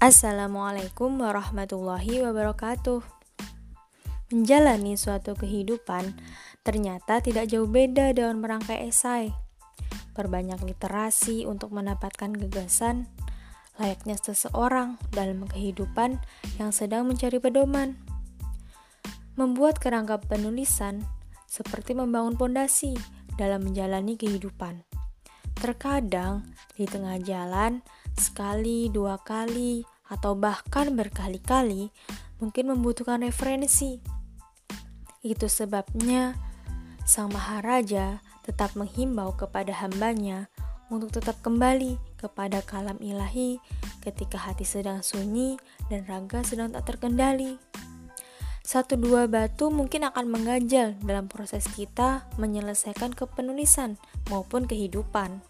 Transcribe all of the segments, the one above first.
Assalamualaikum warahmatullahi wabarakatuh. Menjalani suatu kehidupan ternyata tidak jauh beda dengan merangkai esai. Perbanyak literasi untuk mendapatkan gagasan layaknya seseorang dalam kehidupan yang sedang mencari pedoman. Membuat kerangka penulisan seperti membangun pondasi dalam menjalani kehidupan. Terkadang di tengah jalan, sekali, dua kali, atau bahkan berkali-kali mungkin membutuhkan referensi. Itu sebabnya Sang Maharaja tetap menghimbau kepada hambanya untuk tetap kembali kepada kalam ilahi ketika hati sedang sunyi dan raga sedang tak terkendali. Satu dua batu mungkin akan mengganjal dalam proses kita menyelesaikan kepenulisan maupun kehidupan.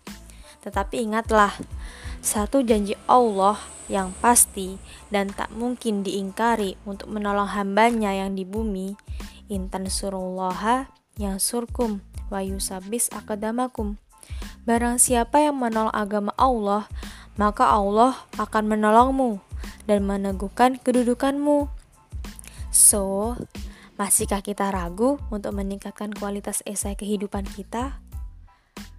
Tetapi ingatlah, satu janji Allah yang pasti dan tak mungkin diingkari untuk menolong hambanya yang di bumi, intan surullaha yang surkum wa yusabis akadamakum. Barang siapa yang menolong agama Allah, maka Allah akan menolongmu dan meneguhkan kedudukanmu. So, masihkah kita ragu untuk meningkatkan kualitas esai kehidupan kita?